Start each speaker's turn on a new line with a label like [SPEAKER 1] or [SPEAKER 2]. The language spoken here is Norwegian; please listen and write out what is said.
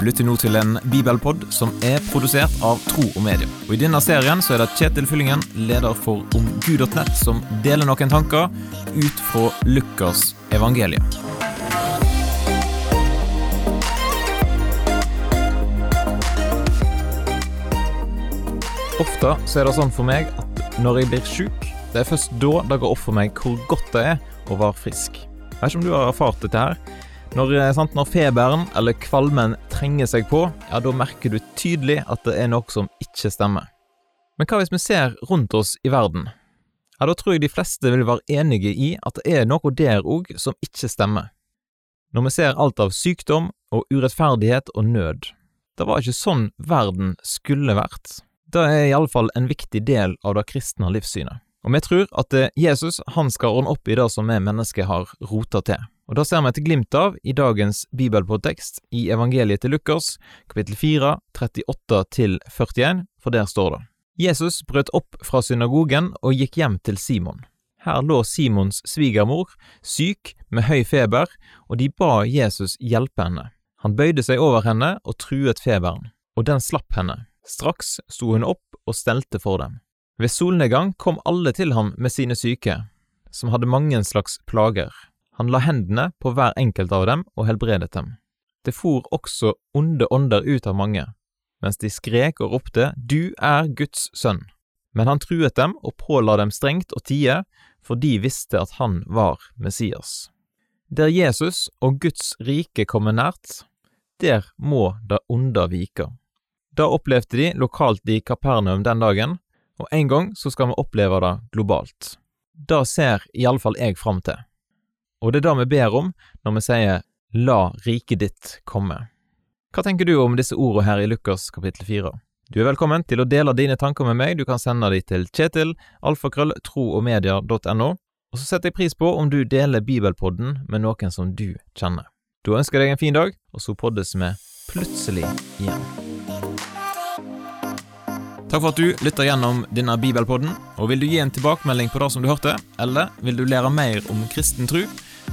[SPEAKER 1] Du lytter nå til en bibelpod som er produsert av Tro og Medie. Og I denne serien så er det Kjetil Fyllingen, leder for omgud.nett, som deler noen tanker ut fra Lukas evangelium. Ofte så er det sånn for meg at når jeg blir sjuk, det er først da det går opp for meg hvor godt det er å være frisk. Jeg vet ikke om du har erfart dette her. Når, eh, sant, når feberen eller kvalmen trenger seg på, ja, da merker du tydelig at det er noe som ikke stemmer. Men hva hvis vi ser rundt oss i verden? Ja, Da tror jeg de fleste vil være enige i at det er noe der òg som ikke stemmer. Når vi ser alt av sykdom og urettferdighet og nød. Det var ikke sånn verden skulle vært. Det er iallfall en viktig del av det kristne livssynet. Og vi tror at eh, Jesus han skal ordne opp i det som vi mennesker har rota til. Og Det ser vi et glimt av i dagens bibelpodtekst i evangeliet til Lukas, kapittel 4, 38–41, for der står det. Jesus brøt opp fra synagogen og gikk hjem til Simon. Her lå Simons svigermor syk med høy feber, og de ba Jesus hjelpe henne. Han bøyde seg over henne og truet feberen, og den slapp henne. Straks sto hun opp og stelte for dem. Ved solnedgang kom alle til ham med sine syke, som hadde mange slags plager. Han la hendene på hver enkelt av dem og helbredet dem. Det for også onde ånder ut av mange, mens de skrek og ropte Du er Guds sønn. Men han truet dem og påla dem strengt å tie, for de visste at han var Messias. Der Jesus og Guds rike kommer nært, der må det onde vike. Da opplevde de lokalt i Kapernaum den dagen, og en gang så skal vi oppleve det globalt. Det ser iallfall jeg fram til. Og det er det vi ber om når vi sier La riket ditt komme. Hva tenker du om disse ordene her i Lukas kapittel 4? Du er velkommen til å dele dine tanker med meg, du kan sende dem til Kjetil, alfakrøll, troogmedia.no, og så setter jeg pris på om du deler bibelpodden med noen som du kjenner. Da ønsker jeg deg en fin dag, og så poddes vi plutselig igjen. Takk for at du lytter gjennom denne bibelpodden, og vil du gi en tilbakemelding på det som du hørte, eller vil du lære mer om kristen tro,